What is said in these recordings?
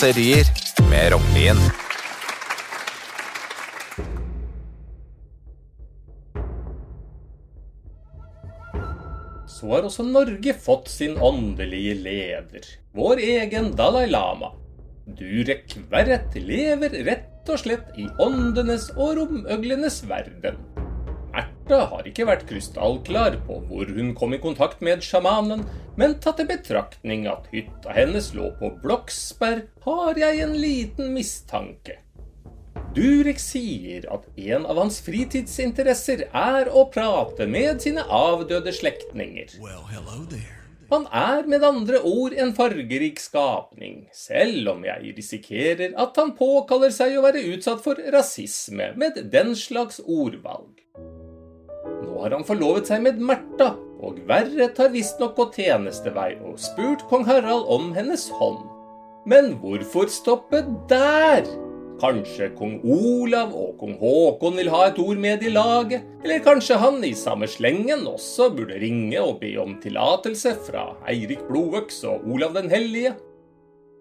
Kåserier med Rognlien. Så har også Norge fått sin åndelige leder, vår egen Dalai Lama. Durek Verret lever rett og slett i åndenes og romøglenes verden. Märtha har ikke vært krystallklar på hvor hun kom i kontakt med sjamanen, men tatt i betraktning at hytta hennes lå på Bloksberg, har jeg en liten mistanke. Durek sier at en av hans fritidsinteresser er å prate med sine avdøde slektninger. Han er med andre ord en fargerik skapning, selv om jeg risikerer at han påkaller seg å være utsatt for rasisme med den slags ordvalg. Nå har han forlovet seg med Märtha, og Verret har visstnok gått tjenestevei og spurt kong Harald om hennes hånd. Men hvorfor stoppe der? Kanskje kong Olav og kong Haakon vil ha et ord med i laget? Eller kanskje han i samme slengen også burde ringe og be om tillatelse fra Eirik Blodøks og Olav den hellige?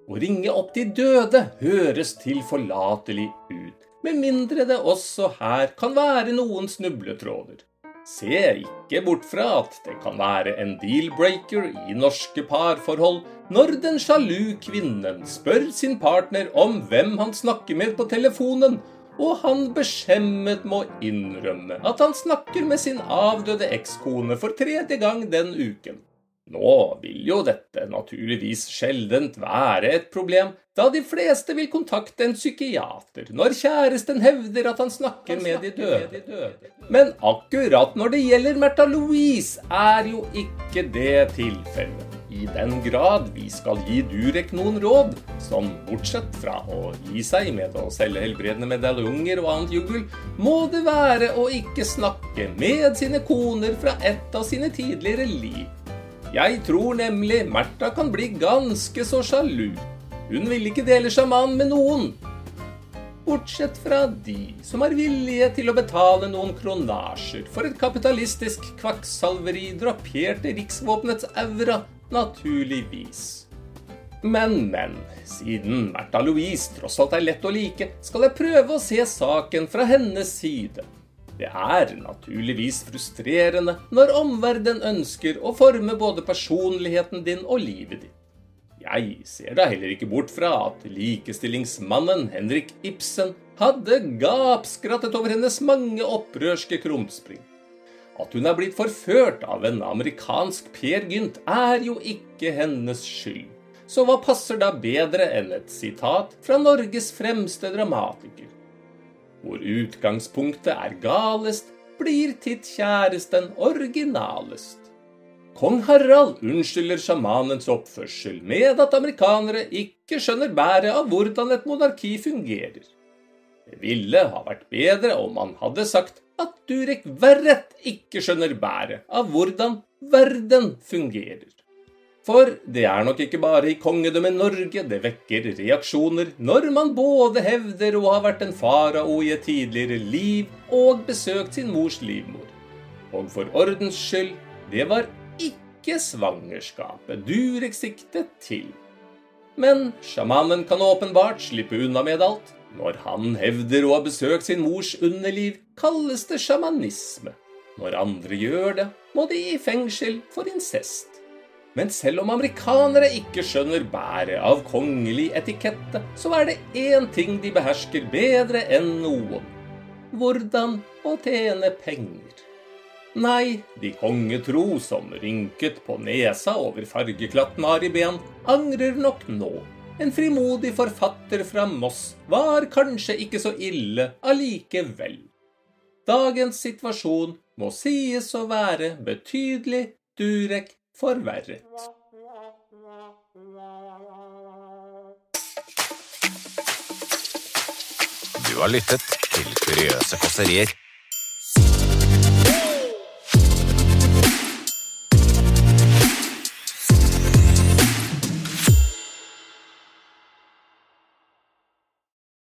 Å ringe opp de døde høres tilforlatelig ut, med mindre det også her kan være noen snubletråder. Se ikke bort fra at det kan være en deal-breaker i norske parforhold når den sjalu kvinnen spør sin partner om hvem han snakker med på telefonen, og han beskjemmet må innrømme at han snakker med sin avdøde ekskone for tredje gang den uken. Nå vil jo dette naturligvis sjeldent være et problem, da de fleste vil kontakte en psykiater når kjæresten hevder at han snakker med de døde. Men akkurat når det gjelder Märtha Louise, er jo ikke det tilfellet. I den grad vi skal gi Durek noen råd, som bortsett fra å gi seg med å selge helbredende medaljonger og annet juggel, må det være å ikke snakke med sine koner fra et av sine tidligere liv. Jeg tror nemlig Märtha kan bli ganske så sjalu. Hun vil ikke dele sjamanen med noen. Bortsett fra de som er villige til å betale noen kronasjer for et kapitalistisk kvakksalveri drapert i riksvåpenets aura, naturligvis. Men, men, siden Märtha Louise tross alt er lett å like, skal jeg prøve å se saken fra hennes side. Det er naturligvis frustrerende når omverdenen ønsker å forme både personligheten din og livet ditt. Jeg ser da heller ikke bort fra at likestillingsmannen Henrik Ibsen hadde gapskrattet over hennes mange opprørske krumspring. At hun er blitt forført av en amerikansk Per Gynt, er jo ikke hennes skyld. Så hva passer da bedre enn et sitat fra Norges fremste dramatiker? Hvor utgangspunktet er galest, blir titt kjæresten originalest. Kong Harald unnskylder sjamanens oppførsel med at amerikanere ikke skjønner bæret av hvordan et monarki fungerer. Det ville ha vært bedre om han hadde sagt at Durek Verrett ikke skjønner bæret av hvordan verden fungerer. For det er nok ikke bare i kongedømmet Norge det vekker reaksjoner når man både hevder å ha vært en farao i et tidligere liv og besøkt sin mors livmor. Og for ordens skyld, det var ikke svangerskapet Durek siktet til. Men sjamanen kan åpenbart slippe unna med alt. Når han hevder å ha besøkt sin mors underliv, kalles det sjamanisme. Når andre gjør det, må de i fengsel for incest. Men selv om amerikanere ikke skjønner bæret av kongelig etikette, så er det én ting de behersker bedre enn noen. Hvordan å tjene penger. Nei, de kongetro som rynket på nesa over fargeklatt maribén, angrer nok nå. En frimodig forfatter fra Moss var kanskje ikke så ille allikevel. Dagens situasjon må sies å være betydelig Durek forverret. Du har lyttet til Kuriøse kåserier